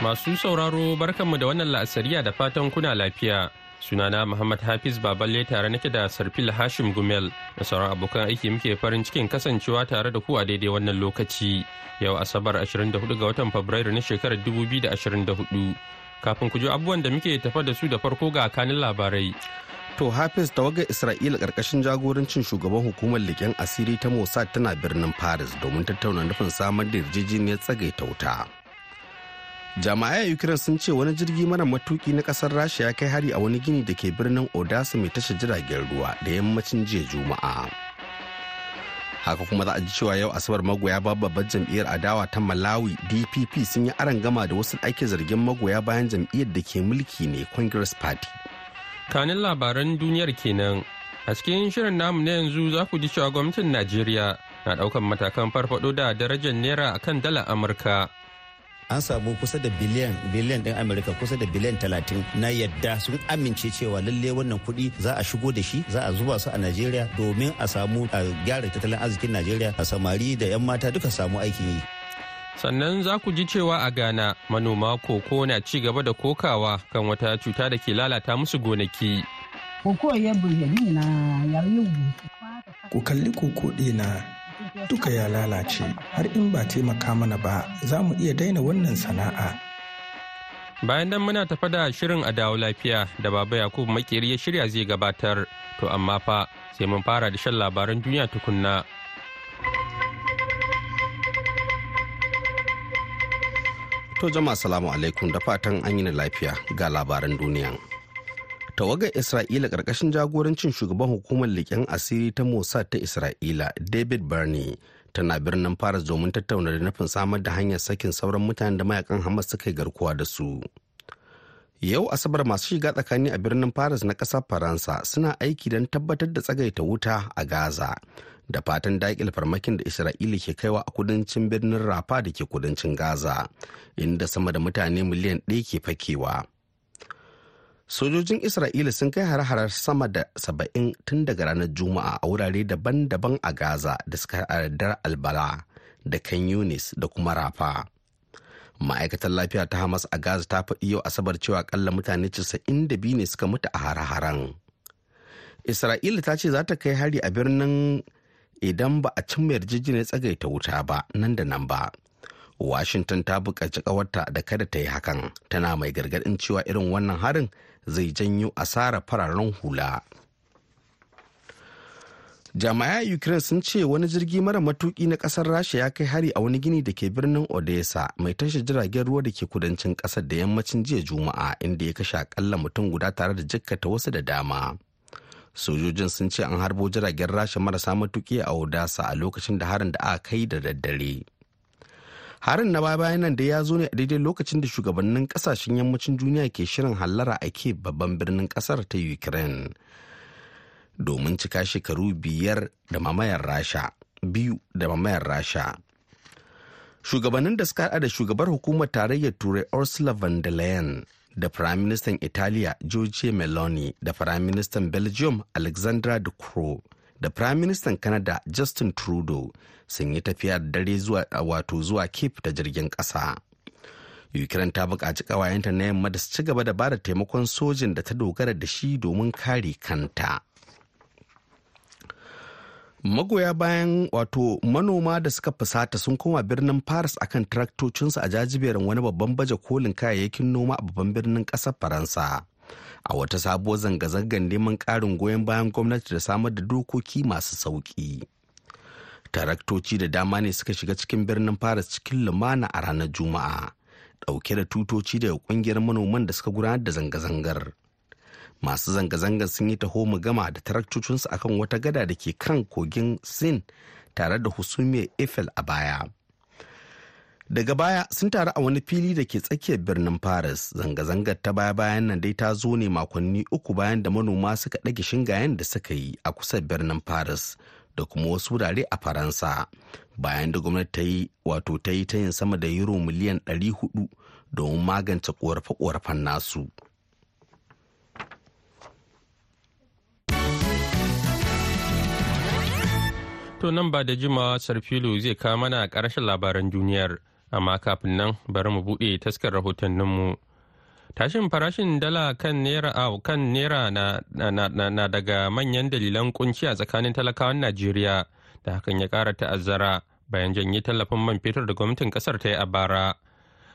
Masu sauraro barkanmu da wannan la'asariya da fatan kuna lafiya. Sunana Muhammad Hafiz Baballe tare nake da Sarfil Hashim Gumel da sauran abokan aiki muke farin cikin kasancewa tare da ku a daidai wannan lokaci. Yau Asabar 24 ga watan Fabrairu na shekarar 2024. Kafin ku ji abubuwan da muke tafa da su da farko ga kanin labarai. To Hafiz tawagar Isra'ila ƙarƙashin jagorancin shugaban hukumar leƙen asiri ta Mossad tana birnin Paris domin tattauna nufin samar da yarjejeniyar tsagaita wuta. Jama'ai a Ukraine sun ce wani jirgi mara matuki na ƙasar Rasha ya kai hari a wani gini da ke birnin Odessa mai tashar jiragen ruwa da yammacin jiya Juma'a. Haka kuma za a ji cewa yau Asabar magoya babbar jam'iyyar adawa ta Malawi DPP sun yi aron gama da wasu ake zargin magoya bayan jam'iyyar da ke mulki ne Congress Party. Kanin labaran duniyar kenan. A cikin shirin namu na yanzu za ku ji cewa gwamnatin Najeriya na ɗaukan matakan farfado da darajar naira akan dalar Amurka. An samu kusa da biliyan biliyan din amurka kusa da biliyan talatin na yadda sun amince cewa lalle wannan kuɗi za a shigo da shi za a zuba su a najeriya domin a samu a gyara tattalin arzikin najeriya a samari da 'yan mata duka samu aikin yi. Sannan za ku ji cewa a ghana manoma koko na ci gaba da kokawa kan wata cuta da ke lalata musu gonaki. Ku kalli koko ɗina. Duka ya lalace har in ba taimaka mana ba za mu iya daina wannan sana'a. Bayan nan muna tafa da shirin a dawo lafiya da baba Yakubu makeri ya shirya zai gabatar to amma fa sai mun fara da shan labaran duniya tukunna. To jama'a salamu alaikum da fatan an yi lafiya ga labaran duniya. Tawagar isra'ila ƙarƙashin jagorancin shugaban hukumar leƙen asiri ta mossad ta isra'ila david barney tana birnin paris domin tattauna da nufin samar da hanyar sakin sauran mutanen da mayaƙan hamas suka yi garkuwa da su. Yau asabar masu shiga tsakani a birnin paris na ƙasar faransa suna aiki don tabbatar da tsagaita wuta a gaza da fatan daƙil farmakin da isra'ila ke kaiwa a kudancin birnin rafa da ke kudancin gaza inda sama da mutane miliyan ɗaya ke fakewa. Sojojin isra'ila sun kai har-harar sama da saba'in tun daga ranar juma'a a wurare daban-daban a gaza da suka dar albala da kan yunis da kuma rafa ma'aikatar lafiya ta hamas a gaza ta faɗi yau asabar cewa kalla mutane 92 ne suka mutu a har-haren isra'ila ta ce za ta kai hari a birnin idan ba a cimma yarjejeniyar tsagaita wuta ba nan da nan ba. Washington ta buƙaci ƙawarta da kada ta yi hakan. Tana mai gargaɗin cewa irin wannan harin zai janyo asarar fararen hula. Jami'ai ukraine sun ce wani jirgi mara matuki na ƙasar rasha ya kai hari a wani gini da ke birnin odessa mai tashar jiragen ruwa da ke kudancin ƙasar da yammacin jiya juma'a inda ya kashe akalla mutum guda tare da jikkata wasu da dama. Sojojin sun ce an harbo jiragen rasha marasa matuki a odessa a lokacin da harin da aka kai da daddare. Harin na baya bayan nan da ya zo ne a daidai lokacin da shugabannin ƙasashen yammacin duniya ke shirin hallara a ke babban birnin ƙasar ta ukraine. Domin cika shekaru biyar da mamayar rasha biyu da mamayar rasha. Shugabannin da suka da shugabar hukumar tarayyar turai ursula von der leyen da firaministan italiya giorgio meloni da firaministan belgium alexandra de croo da firaministan canada justin trudeau sun yi tafiya da dare zuwa wato zuwa cape da jirgin ƙasa. ukraine ta buƙaci ƙawayenta na yamma da su ci gaba da ba da taimakon sojin da ta dogara da shi domin kare kanta magoya bayan wato manoma da suka fusata sun koma birnin paris akan traktocinsu a jajiberin wani babban baje kolin kayayyakin noma a babban birnin ƙasar faransa a wata sabuwar zanga-zangar neman ƙarin goyon bayan gwamnati da samar da dokoki masu sauƙi. taraktoci da dama ne suka shiga cikin birnin paris cikin lumana a ranar juma'a ɗauke da tutoci daga ƙungiyar manoman da suka gudanar da zanga-zangar masu zanga-zangar sun yi taho mu gama da taraktocinsu akan wata gada da ke kan kogin sin tare da husumiyar eiffel a baya daga baya sun taru a wani fili da ke tsakiyar birnin paris. Zanga-zangar ta baya bayan nan dai ta zo ne makonni uku bayan da manoma suka ɗage shingayen da suka yi a kusa birnin paris da kuma wasu wurare a faransa. Bayan da gwamnati ta yi wato ta yi ta yin sama da euro miliyan 400 domin magance korafe-korafen nasu. To nan ba da jimawa Sarfilu zai kawo mana ƙarshen labaran duniyar, amma kafin nan bari mu buɗe taskar rahotanninmu. Tashin farashin dala kan naira a kan naira na, daga manyan dalilan kunci a tsakanin talakawan Najeriya da hakan ya ƙara ta'azzara bayan janye tallafin man fetur da gwamnatin ƙasar ta yi a bara.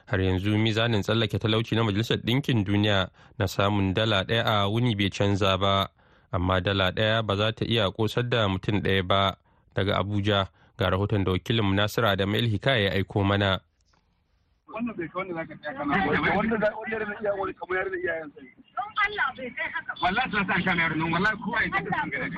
Har yanzu mizanin tsallake talauci na Majalisar Ɗinkin Duniya na samun dala ɗaya a wuni bai canza ba, amma dala ɗaya ba za ta iya ƙosar da mutum ɗaya ba. daga Abuja ga rahoton da wakilin Nasiru Adamu Hikaya ya aiko mana. Wannan bai wanda zaka tsaya kana wanda da wanda da iya wani kamar yar da iyayen sai. Don Allah bai kai haka. Wallahi sai san kamar nan wallahi kowa ya tafi kan gare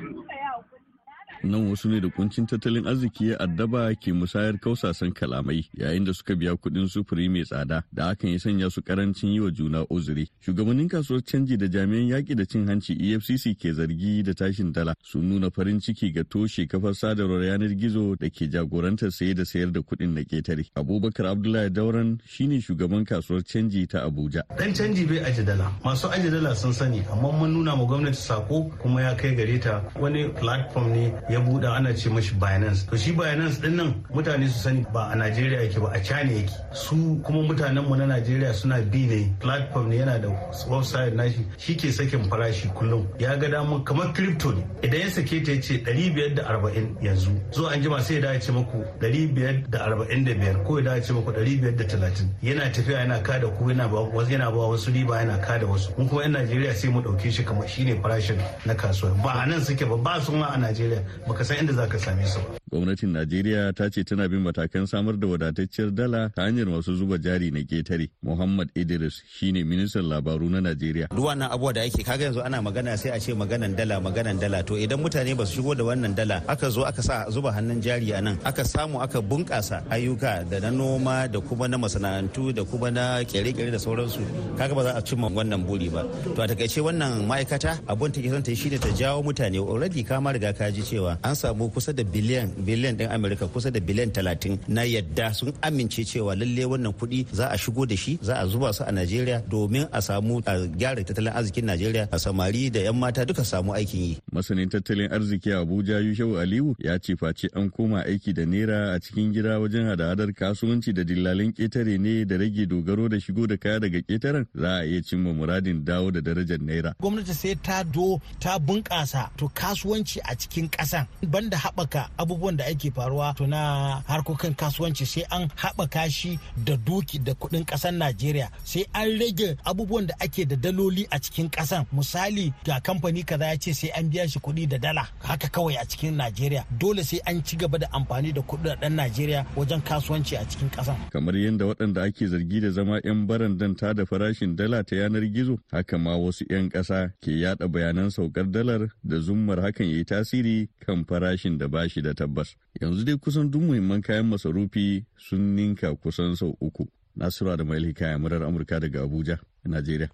nan wasu ne da kuncin tattalin arziki ya addaba ke musayar kausasan kalamai yayin da suka biya kuɗin sufuri mai tsada da hakan ya sanya su ƙarancin yi wa juna uzuri. Shugabannin kasuwar canji da jami'an yaƙi da cin hanci efcc ke zargi da tashin dala. Sun nuna farin ciki ga toshe kafar sadarwar yanar gizo da ke jagorantar saye da sayar da kuɗin na ƙetare abubakar abdullahi dauran shine shugaban kasuwar canji ta abuja. Dan canji bai aje dala. Masu aje dala sun sani amma mun nuna ma gwamnati sako kuma ya kai gare ta. Wani platform ne ya buɗe ana ce mashi Binance. To shi Binance ɗin nan mutane su sani ba a Najeriya yake ba a China yake. Su kuma mutanen mu na Najeriya suna bi ne platform ne yana da website nashi shi ke sakin farashi kullum. Ya ga damu kamar crypto ne. Idan ya sake ta ya ce 540 yanzu. Zo an jima sai ya dace muku 545 ko ya dace muku 530. Yana tafiya yana kada ku yana ba wasu yana ba wasu riba yana kada wasu. Mun kuma 'yan Najeriya sai mu ɗauke shi kamar shine farashin na kasuwa. Ba a nan suke ba ba su a Najeriya. Baka san inda zaka same su ba. Gwamnatin Najeriya ta ce tana bin matakan samar da wadatacciyar dala ta hanyar masu zuba jari na ƙetare. Muhammad Idris shine ministan labaru na Najeriya. Duk wannan abuwa da ake kaga yanzu ana magana sai a ce maganan dala maganan dala to idan mutane ba su shigo da wannan dala aka zo aka sa zuba hannun jari a nan aka samu aka bunkasa ayyuka da na noma da kuma na masana'antu da kuma na kere-kere da sauransu kaga ba za a cimma wannan buri ba. To a taƙaice wannan ma'aikata abun take son ta yi shine ta jawo mutane already ka ma riga ka ji cewa an samu kusa da biliyan biliyan din amerika kusa da biliyan talatin na yadda sun amince cewa lalle wannan kuɗi za a shigo da shi za a zuba su a najeriya domin a samu a gyara tattalin arzikin najeriya a samari da yan mata duka samu aikin yi. Masanin tattalin arziki a abuja yushau aliyu ya ce face an koma aiki da naira a cikin gida wajen hada-hadar kasuwanci da dillalin ƙetare ne da rage dogaro da shigo da kaya daga ketaren za a iya cimma muradin dawo da darajar naira. Gwamnati sai ta do ta bunƙasa to kasuwanci a cikin ƙasan banda haɓaka abubuwan da ake faruwa to na harkokin kasuwanci sai an haɓaka shi da doki da kuɗin ƙasar Najeriya. Sai an rage abubuwan da ake da daloli a cikin ƙasan. Misali ga kamfani kaza ya ce sai an biya shi kuɗi da dala. Haka kawai a cikin Najeriya. Dole sai an ci gaba da amfani da kuɗaɗen Najeriya wajen kasuwanci a cikin ƙasan. Kamar yadda waɗanda ake zargi da zama 'yan barandan ta da farashin dala ta yanar gizo haka ma wasu 'yan ƙasa ke yada bayanan saukar dalar da zummar hakan ya yi tasiri kan farashin da ba shi da tabbas. Yanzu dai kusan duk muhimman kayan masarufi sun ninka kusan sau uku. Nasiru da Mail Hikaya murar Amurka daga Abuja, Najeriya.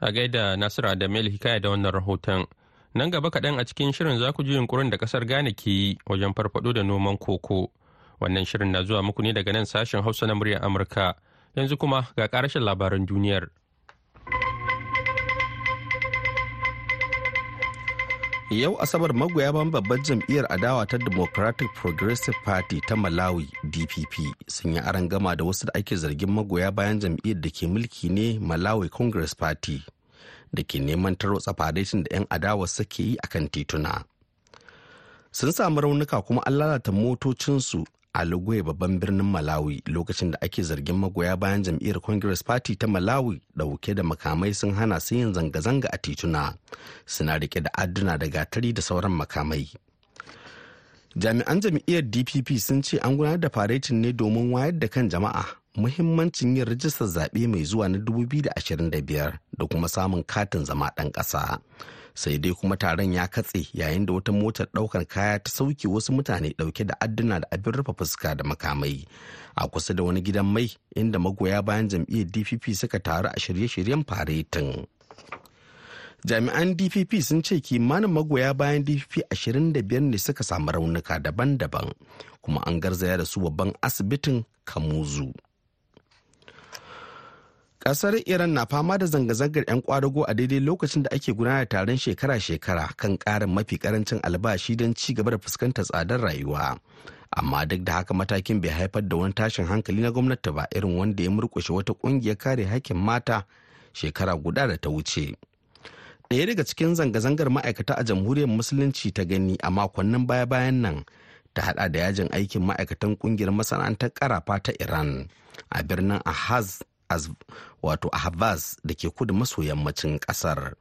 A gaida Nasiru da Mail Hikaya da wannan rahoton. Nan gaba kaɗan a cikin shirin za ku ji yunkurin da ƙasar Ghana ke yi wajen farfaɗo da noman koko. Wannan shirin na zuwa muku ne daga nan sashen Hausa na muryar Amurka. Yanzu kuma ga ƙarashin labaran duniyar. Yau Asabar magoya ban babbar jam'iyyar adawa ta Democratic Progressive Party ta Malawi DPP sun yi aron gama da wasu da ake zargin magoya bayan jam'iyyar da ke mulki ne Malawi Congress Party da ke neman tarotsa fadaitin da 'yan adawa suke yi akan tituna. Sun samu raunuka kuma an lalata motocinsu a Lugwe babban birnin Malawi lokacin da ake zargin magoya bayan jam'iyyar Congress Party ta Malawi ɗauke da makamai sun hana su yin zanga-zanga a tituna. Suna riƙe da adduna da gatari da sauran makamai. Jami'an jam'iyyar DPP sun ce an gudanar da faretin ne domin wayar da kan jama'a muhimmancin yin rijistar zaɓe mai zuwa na 2025 da kuma samun katin zama ɗan ƙasa. Sai dai kuma taron ya katse yayin da wata motar ɗaukar kaya ta sauke wasu mutane ɗauke da adduna da abin rufe fuska da makamai. A kusa da wani gidan mai inda magoya bayan jam'iyyar dpp suka taru a shirye-shiryen faretin. Jami'an dpp sun ce kimanin magoya bayan dpp 25 ne suka samu raunuka daban-daban kuma an garzaya da su babban asibitin kamuzu. Ƙasar iran na fama da zanga-zangar 'yan kwadago a daidai lokacin da ake gudanar taron shekara-shekara kan karin mafi ƙarancin albashi don ci gaba da fuskantar tsadar rayuwa. Amma duk da haka matakin bai haifar da wani tashin hankali na gwamnati ba irin wanda ya murkushe wata ƙungiyar kare hakkin mata shekara guda da ta wuce. Ɗaya daga cikin zanga-zangar ma'aikata a jamhuriyar musulunci ta gani a makonnin baya-bayan nan ta hada da yajin aikin ma'aikatan ƙungiyar masana'antar karafa ta iran a birnin ahaz wato ahvaz da ke kudu maso yammacin ƙasar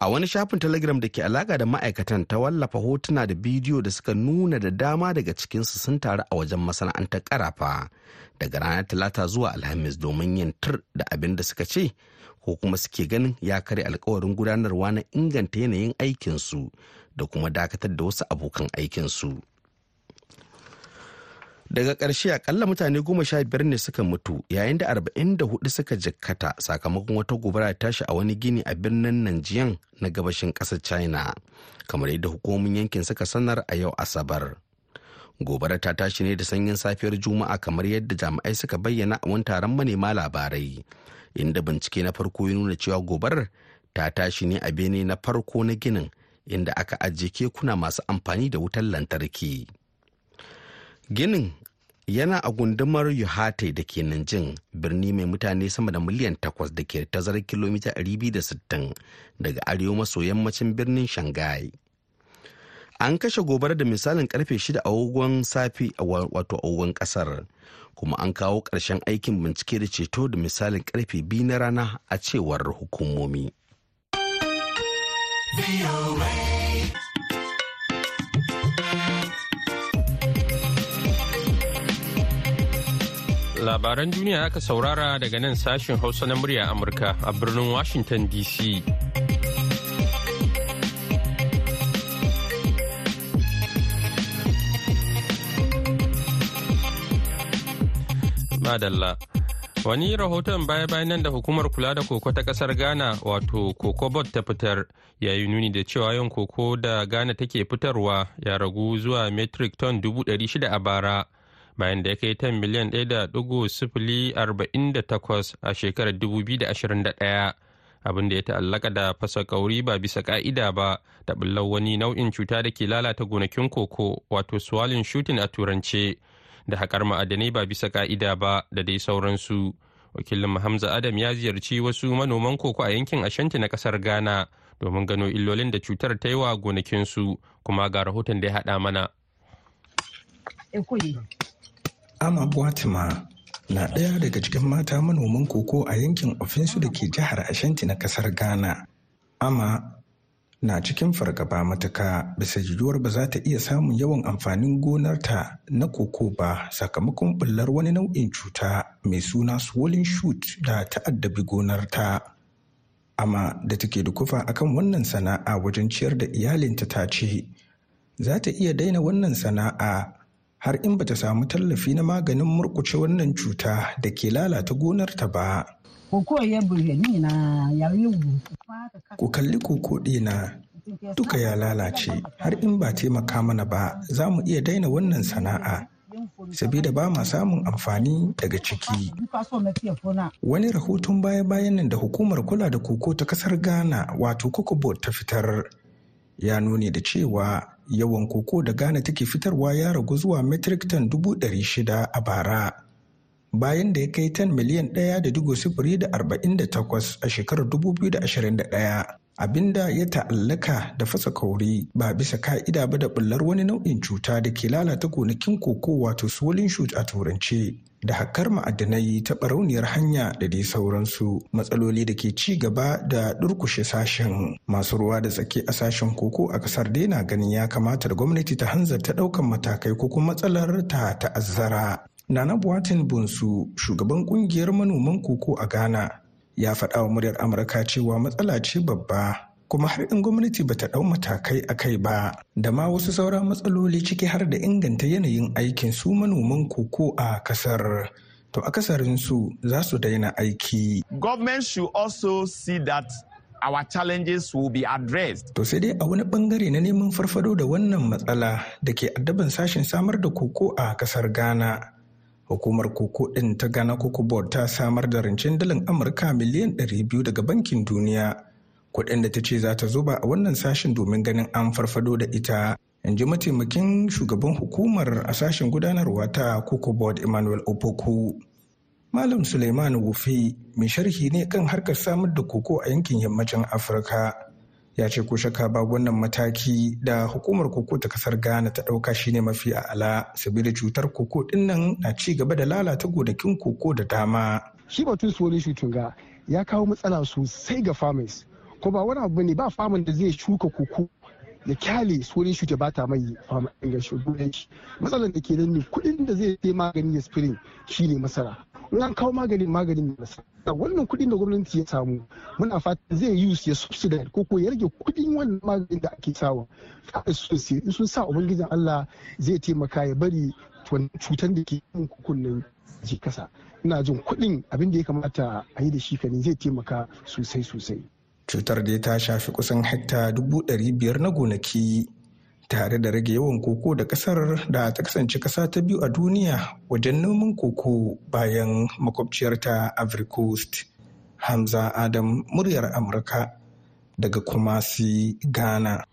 a wani shafin telegram da ke alaka da ma'aikatan ta wallafa hotuna da bidiyo da suka nuna da dama daga cikinsu sun taru a wajen masana'antar karafa daga ranar talata zuwa alhamis domin yin tur da abin da suka ce ko kuma suke ganin ya kare alkawarin gudanarwa na inganta yanayin aikinsu da kuma dakatar da wasu abokan aikinsu. Daga ƙarshe akalla mutane goma sha biyar ne suka mutu yayin da arba'in da huɗu suka jikkata sakamakon wata gobara tashi a wani gini a birnin nanjiyan na gabashin ƙasar china kamar yadda hukumomin yankin suka sanar a yau asabar gobara ta tashi ne da sanyin safiyar juma'a kamar yadda jami'ai suka bayyana a wani taron manema labarai inda bincike na farko ya nuna cewa gobarar ta tashi ne a bene na farko na ginin inda aka ajiye kekuna masu amfani da wutar lantarki. ginin yana a gundumar yuhate da ke Nanjing birni mai mutane sama da miliyan takwas da ke tazarar kilomita 260 daga arewa maso yammacin birnin shanghai an kashe gobarar da misalin ƙarfe 6 a agogon safi wato agogon ƙasar kuma an kawo ƙarshen aikin bincike da ceto da misalin ƙarfe 2 na rana a cewar hukumomi. Labaran duniya aka saurara daga nan sashen Hausa na murya Amurka a birnin Washington DC. Madalla. Wani rahoton baya-bayan nan da hukumar kula da koko ta ƙasar Ghana wato Kokobot ta fitar ya yi nuni da cewa yin koko da Ghana take fitarwa ya ragu zuwa metric ton 600 a bara. Bayan da ya kai tan miliyan 1.048 a shekarar 2021 abin da ya ta'allaka da fasa kauri ba bisa ka'ida ba da bullar wani nau'in cuta da ke lalata gonakin koko wato swallowing shooting a turance da haƙar ma'adanai ba bisa ka'ida ba da dai sauransu. Wakilin hamza adam ya ziyarci wasu manoman koko a yankin ashanti na ƙasar ghana domin gano illolin da cutar ta yi wa gonakinsu kuma ga rahoton da ya haɗa mana. Ama Buatima na ɗaya daga cikin mata manoman koko a yankin Ofinsu da ke jihar Ashanti na ƙasar Ghana. Ama na cikin fargaba matuka bisa jiduwar ba za ta iya samun yawan amfanin gonarta na koko ba sakamakon bullar wani nau'in cuta mai suna swollen shoot da ta'addabi gonarta. Ama da take da kufa akan wannan sana'a wajen ciyar da iyalinta ta ce, za ta iya daina wannan sana'a har in bata samu tallafi na maganin murkuce wannan cuta da ke lalata gonarta ba. Ku kalli koko ɗina duka ya lalace har in ba taimaka mana ba za mu iya daina wannan sana'a. sabida ba ma samun amfani daga ciki. Wani rahoton baya-bayan nan da hukumar kula da koko ta ƙasar Ghana wato Kokobot ta fitar ya nuni da cewa yawan koko da Ghana take fitarwa ya ragu zuwa metric ton dubu ɗari shida a bara. Bayan da ya kai tan miliyan ɗaya da ɗigo sifiri da arba'in da takwas a shekarar dubu biyu da ashirin da ɗaya. Abinda ya ta'allaka da fasa kauri ba bisa ka'ida ba da bullar wani nau'in cuta da ke lalata gonakin koko wato swollen shoot a turance. da hakkar ma'adanai ta barauniyar hanya da dai sauransu matsaloli da ke ci gaba da durkushe sashen masu ruwa da tsaki a sashen koko a ƙasar dai na ganin ya kamata da gwamnati ta hanzarta ɗaukan matakai ko kuma matsalar ta ta'azzara nana buwatin bunsu shugaban ƙungiyar manoman koko a ghana ya faɗa wa muryar amurka cewa matsala ce babba kuma har in gwamnati bata ɗau matakai a kai ba da ma wasu sauran matsaloli ciki har da inganta yanayin aikin su manoman koko a ƙasar to akasarinsu za su daina aiki. Government should also see that our challenges will be addressed. To sai dai a wani ɓangare na neman farfado da wannan matsala da ke addaban sashen samar da koko a ƙasar Ghana. Hukumar koko ɗin ta Ghana Cocoa Board ta samar da rancen dalar Amurka miliyan 200 daga bankin duniya. Kuɗin da ta ce za ta zuba a wannan sashen domin ganin an farfado da ita. In ji mataimakin shugaban hukumar a sashen gudanarwa ta Cocoa Board Emmanuel Opoku. Malam Suleiman Wufi mai sharhi ne kan harkar samar da koko a yankin yammacin Afirka. Ya ce ko shaka ba wannan mataki da hukumar koko ta ƙasar Ghana ta ɗauka shine mafi a'ala saboda cutar koko ɗin nan na ci gaba da lalata gonakin koko da dama. Shi batun suwani shutun ga ya kawo matsala sosai ga farmers. Ko ba wani abu ne ba faman da zai shuka koko ya ƙyale suwani shuta ba ta mai ingancin shi. Matsalar da ke nan ne kuɗin da zai magani ya spirin shine masara. In an kawo maganin maganin da wannan kuɗin da gwamnati ya samu muna fatan zai use ya subsidize ko ko ya rage kuɗin wannan maganin da ake sawa. In sun sa ubangijin Allah zai taimaka ya bari cutar da ke yin kukunan ji kasa ina jin kuɗin abin da ya kamata a yi da shi kane zai taimaka sosai sosai. Cutar da ta shafi kusan hekta dubu ɗari biyar na gonaki. Tare da rage yawan koko da ƙasar da ta kasance kasa ta biyu a duniya wajen noman koko bayan makwabciyarta Ivory Coast. Hamza Adam muryar Amurka daga Kumasi, Ghana.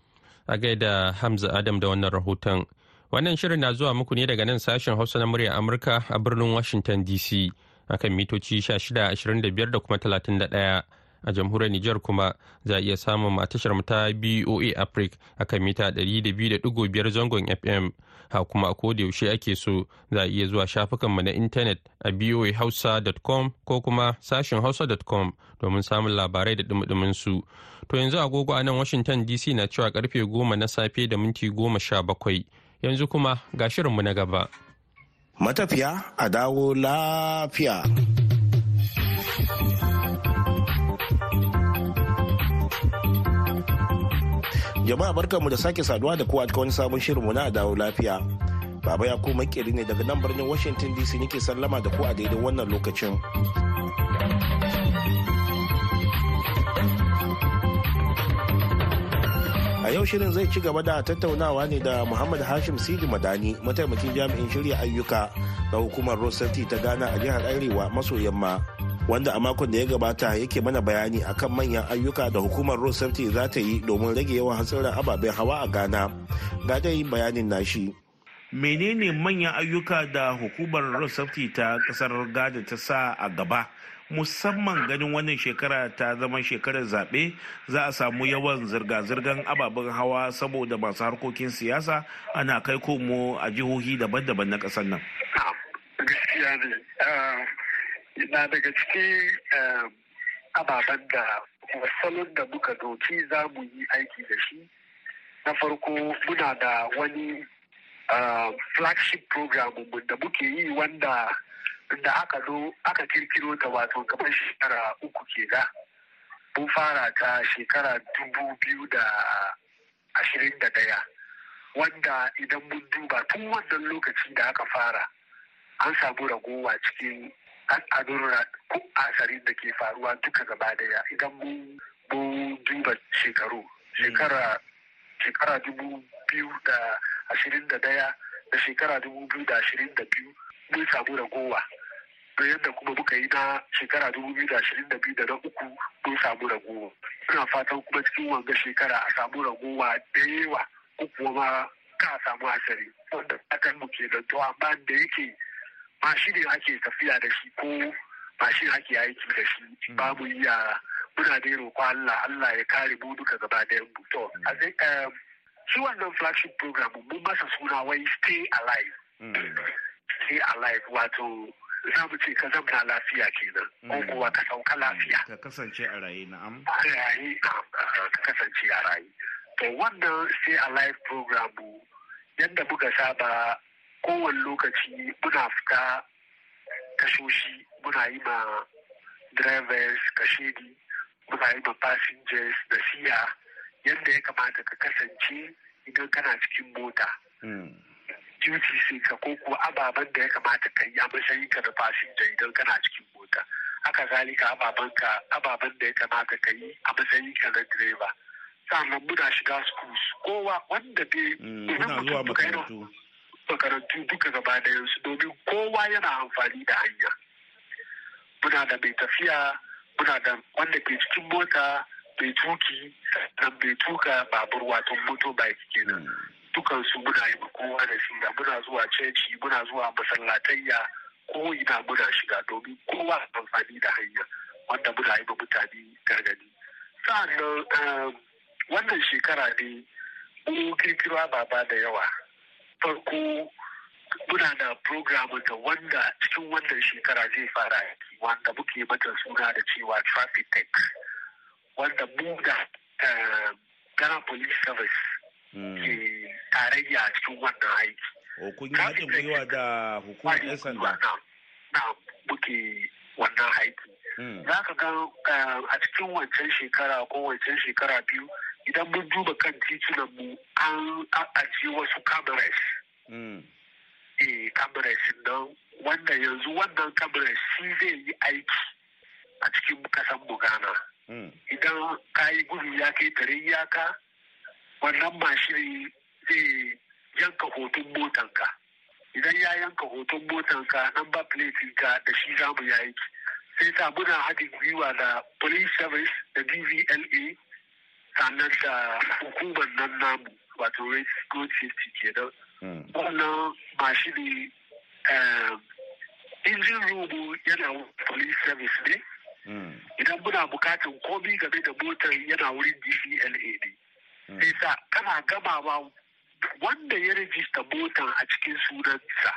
A gaida Hamza Adam da wannan rahoton. Wannan shirin na zuwa muku ne daga nan sashen Hausa na muryar Amurka a birnin Washington DC akan mitoci 1625 da kuma 31. A jamhuriyar Nijar kuma za a iya samun tashar ta BOA Africa a kan mita 200.5 zangon FM. Ha kuma a koda yaushe ake so za a iya zuwa shafukanmu na intanet a boahausa.com ko kuma sashin hausa.com domin samun labarai da dumudumin su. To yanzu agogo a nan Washington DC na cewa ƙarfe goma na safe da minti goma sha bakwai. Yanzu kuma ga shirinmu na gaba. Matafiya a dawo lafiya. Jama'a barkanmu da sake saduwa da kowa cikin wani sabon shirinmu na dawo lafiya. Baba ya ko makeri ne daga nan birnin Washington DC nake sallama da ku a daidai wannan lokacin. A yau shirin zai ci gaba da tattaunawa ne da Muhammad Hashim Sidi Madani, mataimakin jami'in shirya ayyuka na hukumar Rosati ta Ghana a jihar Arewa maso yamma. Wanda a makon da ya gabata yake mana bayani akan manyan ayyuka da hukumar road safety za ta yi domin rage yawan hatsarin ababen hawa a ghana. Ga dai bayanin nashi. Menene manyan ayyuka da hukumar road safety ta ƙasar ghana ta sa a gaba? Musamman ganin wannan shekara ta zama shekarar zaɓe za a samu yawan zirga-zirgar ababen hawa saboda masu harkokin siyasa ana kai komo a jihohi daban-daban na ƙasar nan. gaskiya ne. Na daga cikin ababen da salon da muka doki za mu yi aiki da shi. Na farko muna da wani flagship program da muke yi wanda da aka zo aka kirkiro ta wato kamar shekara uku ke ga mun fara ta shekara dubu biyu da ashirin da ɗaya wanda idan mun duba tun wannan lokaci da aka fara an samu ragowa cikin al'adun asarin da ke faruwa duka gaba ɗaya. Idan mun duba shekaru shekara shekara dubu biyu da ashirin da ɗaya da shekara dubu biyu da ashirin da biyu mun samu ragowa. Da yadda kuma muka yi na shekara dubu biyu da ashirin da biyu da na uku mun samu ragowa. Ina fatan kuma cikin wanga shekara a samu ragowa da yawa ko kuwa ma ka samu asari. Wanda akan mu ke da to amma da yake mashin ne ake tafiya da shi ko mashin ake aiki da shi. Ba mu iya. Muna da roƙo Allah Allah ya kare mu duka gaba da mu. To shi wannan flagship program mun masa suna wai stay alive. Stay alive wato za mu ce ka zamna lafiya kenan. Ko kuwa ka sauka lafiya. Ka kasance a raye na'am. A raye ka kasance a raye. To wannan stay alive program yadda muka saba kowane lokaci muna fita tashoshi muna yi ma drivers kashedi muna yi ma passengers da siya yadda ya kamata ka kasance idan kana cikin mota. Duty sai ka ko kuwa ababen da ya kamata ka yi a matsayin ka da fasinja idan kana cikin mota. Haka zalika ababen ka ababen da ya kamata ka yi a matsayin ka na direba sannan muna shiga schools. Kowa wanda dai muna zuwa makarantu. Makarantu duka gaba da yansu domin kowa yana amfani da hanya. Muna da mai tafiya muna da wanda ke cikin mota mai tuƙi sannan mai tuka babur wato moto bike kenan. Dukansu muna yi kowa da shi da muna zuwa ceci muna zuwa masallatayya ko ina muna shiga domin kowa amfani da hanya wanda muna yi mutane gargaɗi. Sa'annan wannan shekara ne mu kirkiro baba da yawa. Farko muna da program da wanda cikin wannan shekara zai fara yaki wanda muke mata suna da cewa traffic tech wanda mu da Ghana Police Service ke tarayya cikin wannan aiki. O kun yi haɗin gwiwa da hukumar 'yan sanda? Na muke wannan aiki. Za ka ga a cikin wancan shekara ko wancan shekara biyu idan mun duba kan titunan mu an ajiye wasu cameras. Eh cameras nan. Wanda yanzu wannan cameras shi zai yi aiki a cikin kasan mu Ghana. Idan ka yi gudu ya kai tare iyaka wannan mashin zai yanka hoton motanka idan ya yanka hoton motanka nan ba plate ka da shi za mu yayi sai sa muna haɗin gwiwa da police service da dvla sannan da hukumar nan namu wato road safety kenan. Wannan mashin injin robo yana police service ne. Idan muna bukatan komi game da motar yana wurin dvla ne. Sai sa kana gamawa wanda ya rajista motan a cikin sunansa.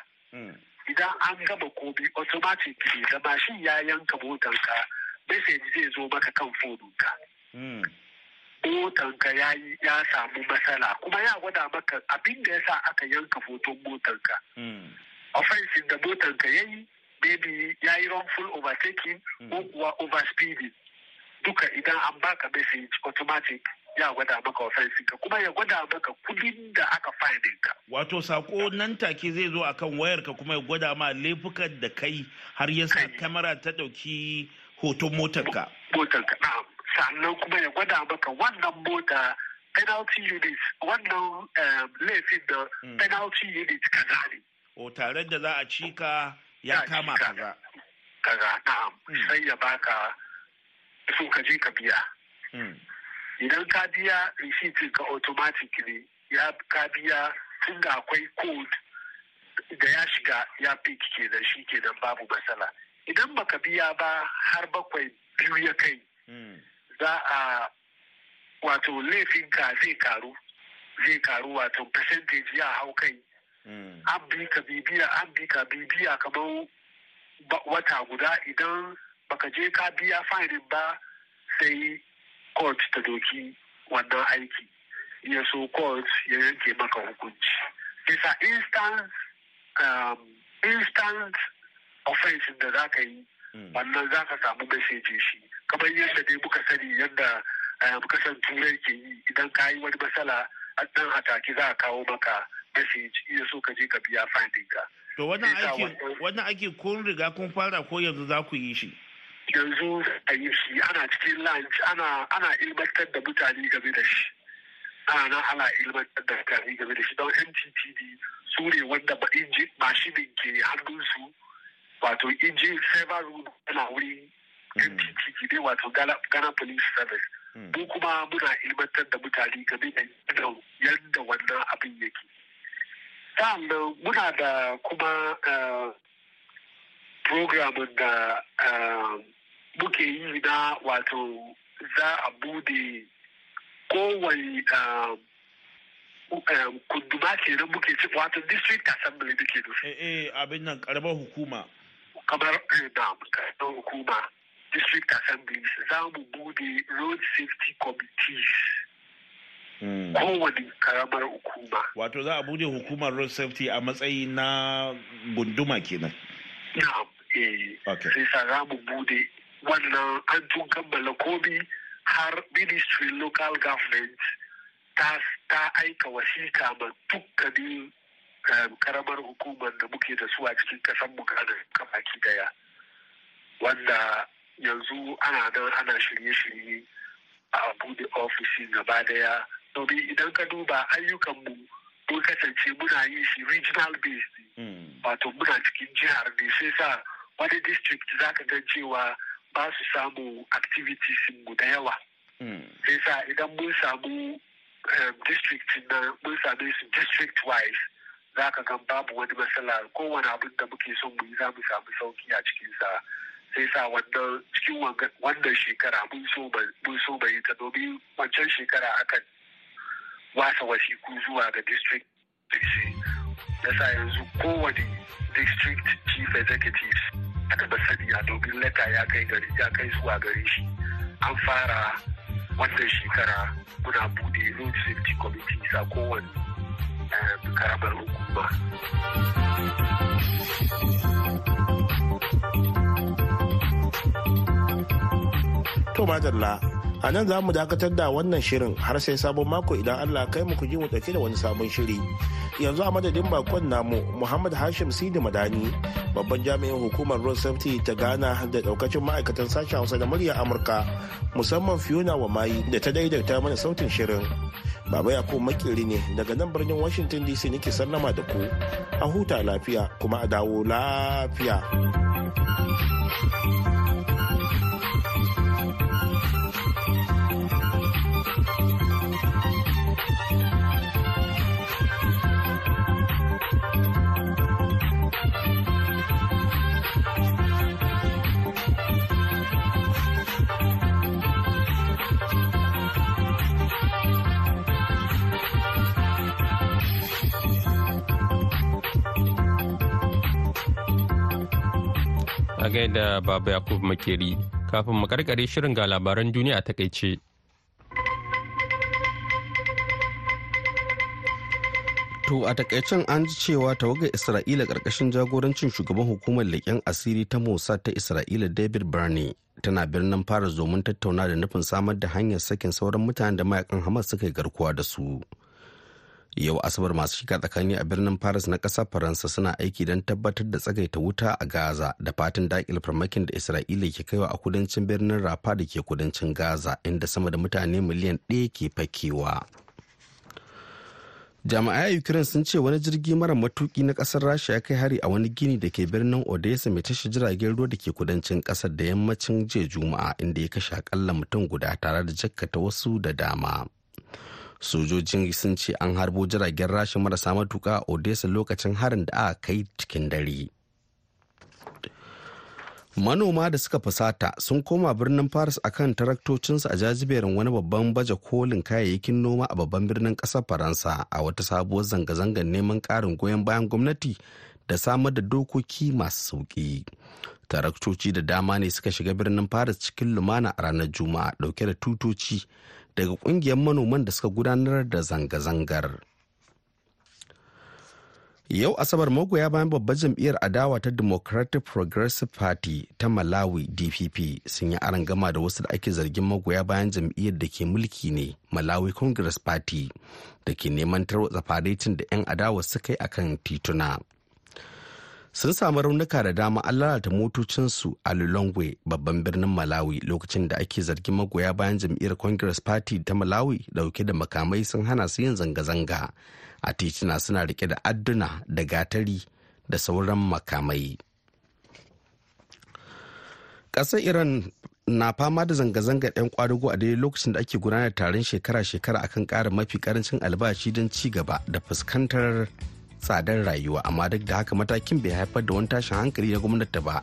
Idan an gama komi automatic ne da mashin ya yanka motanka message zai zo maka kan fonunka motanka ya ya samu matsala. Kuma ya gwada maka abin da ya sa aka yanka hoton motanka. Offensive da motanka ya yi maybe ya yi wrongful overtaking ko kuwa overspeeding. Duka idan an baka message automatic ya gwada maka offensive ka. Kuma ya gwada maka kuɗin da aka findin ka. Wato sako nan take zai zo akan wayar ka kuma ya gwada ma laifukan da kai har ya sa kamera ta ɗauki hoton motar ka. Motar ka na'am. Sannan kuma ya gwada maka wannan mota penalty unit wannan laifin da penalty unit kaza ne. O tare da za a cika ya kama kaza. Kaza na'am. Sai ya baka so ka je ka biya. idan ka biya receipt ka automatically ya ka biya tun da akwai code da ya shiga ya pick ke da shi ke babu matsala idan baka biya ba har bakwai biyu ya kai za a wato laifinka zai karu zai karu wato percentage ya hau kai. An bi ka bibiya an bi ka bibiya kamar wata guda idan baka je ka biya fine ba sai court ta doki wannan aiki. Ya so court ya yanke maka hukunci. Bisa instant um, instant offense da za ka yi wannan za ka samu message shi. Kamar yadda dai muka sani yadda kasan turai ke yi idan ka yi wani matsala dan ataki za a kawo maka message iya so ka je ka biya finding ka. To wannan aiki kun riga kun fara ko yanzu za ku yi shi? Yanzu a yi shi. Ana cikin lunch ana ana ilmantar da mutane game da shi. Ana ana ilmantar da mutane game da shi. Don mttd su ne wanda mashinin ke hannunsu. Wato inji server room yana wuri mttd ne wato ghana police service mu kuma muna ilmantar da mutane game da yadda wannan abin yake sa'an nan muna da kuma programin da muke yi na wato za a buɗe kowai kunduma kenan muke ci wato district assembly muke nufi. Eh eh abin nan karamar hukuma. Kamar na karamar hukuma district assembly za mu buɗe road safety committees. Kowane karamar hukuma. Wato za a buɗe hukumar road safety a matsayi na gunduma kenan. Na eh. Sai sa za mu buɗe wannan an tun kammala komi har ministry local government ta, ta aika wasika ma dukkanin karamar hukumar da muke da su a cikin kasan mu gane baki ɗaya. Wanda yanzu ana nan ana shirye-shirye a buɗe ofishin gaba ɗaya. Domin idan ka duba ayyukanmu mun kasance muna yin shi regional based. Wato muna cikin jihar ne sai sa wani district za ka gan cewa ba su samu activities mu da yawa. Sai sa idan mun samu district na mun same su district wise za ka gan babu wani matsala. Kowane abin da muke son mu yi za mu samu sauƙi a cikinsa. Sai sa wannan cikin wannan shekara mun so bai ta. Domin wancan shekara akan wasa wasiku zuwa ga district yasa yanzu kowane district chief executive aka masaniya domin leta ya kai gari ya kai zuwa gare shi. An fara wannan shekara muna buɗe road safety committee a kowane karamar hukuma To madalla a nan za mu dakatar da wannan shirin har sai sabon mako idan Allah kai mu ji mu ɗauke da wani sabon shiri. Yanzu a madadin bakon namu Muhammad Hashim Sidi Madani babban jami'in hukumar road safety ta Ghana da daukacin ma'aikatan sashen Hausa da murya Amurka musamman Fiona wa mayi da ta daidaita mana sautin shirin. Baba Yakubu makiri ne daga nan birnin Washington DC nake sallama da ku. A huta lafiya kuma a dawo lafiya. Gaida baba yakub makeri kafin mu karkare shirin ga labaran duniya a taƙaice To a takaicen an ji cewa tawagar Isra'ila ƙarƙashin jagorancin shugaban hukumar leƙen asiri ta Mossad ta Isra'ila David Barney tana birnin fara zomin tattauna da nufin samar da hanyar sakin sauran mutanen da mayaƙan Hamas suka yi garkuwa da su. Yau Asabar masu shiga tsakani a birnin Paris na ƙasar Faransa suna aiki don tabbatar da tsagaita wuta a Gaza da fatan daƙil farmakin da Isra'ila ke kaiwa a kudancin birnin Rafa da ke kudancin Gaza inda sama da mutane miliyan ɗaya ke fakewa. jami'ai ukraine sun ce wani jirgi mara matuki na ƙasar rasha ya kai hari a wani gini da ke birnin odessa mai tashi jiragen ruwa da ke kudancin ƙasar da yammacin jiya juma'a inda ya kashe akalla mutum guda tare da jakkata wasu da dama sojojin sun ce an harbo jiragen rasha marasa matuka a odessa lokacin harin da aka kai cikin dare. Manoma da suka fusata sun koma birnin paris akan taraktocinsu a jajiberin wani babban baje kolin kayayyakin noma a babban birnin ƙasar faransa a wata sabuwar zanga-zangar neman ƙarin goyon bayan gwamnati da samar da dokoki masu sauƙi. Taraktoci da dama ne suka shiga birnin paris cikin lumana a ranar juma'a ɗauke da tutoci daga ƙungiyar manoman da suka gudanar da zanga-zangar. Yau asabar magoya bayan babbar jam'iyyar adawa ta democratic progressive party ta malawi dpp sun yi gama da wasu da ake zargin magoya bayan jam'iyyar da ke mulki ne malawi congress party da ke neman tarwatsa faretin da 'yan adawa suka yi akan tituna. Sun samu raunuka da dama an lalata motocinsu a lulongwe babban birnin malawi lokacin da ake zargin magoya bayan jam'iyyar congress party ta malawi ɗauke da makamai sun hana su yin zanga-zanga. A tituna suna riƙe da adduna da gatari da sauran makamai. Ƙasar iran na fama da zanga-zangar 'yan kwadugo a daidai lokacin da ake gudanar taron shekara-shekara akan ƙara mafi ƙarancin albashi don ci gaba da fuskantar tsadar rayuwa amma duk da haka matakin bai haifar da wani tashin hankali na gwamnati ba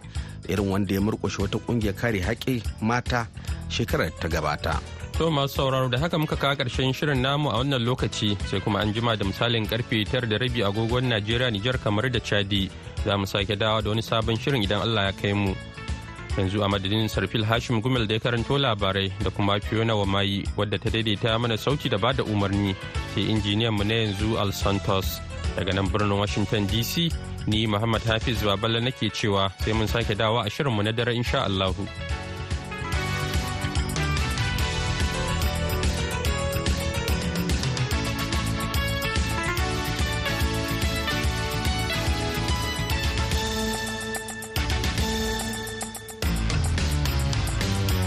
irin wanda ya murkushe wata ƙungiyar kare haƙƙi mata shekarar ta gabata. To masu sauraro da haka muka kawo ƙarshen shirin namu a wannan lokaci sai kuma an jima da misalin ƙarfe tara da rabi agogon Najeriya Nijar kamar da Chadi za mu sake dawa da wani sabon shirin idan Allah ya kai mu. Yanzu a madadin Sarfil Hashim Gumel da ya karanto labarai da kuma Fiona Wamayi wadda ta daidaita mana sauti da ba da umarni sai injiniyan mu na yanzu Al Santos daga nan birnin Washington DC ni Muhammad Hafiz Baballa nake cewa sai mun sake dawa a shirinmu na dare insha Allahu.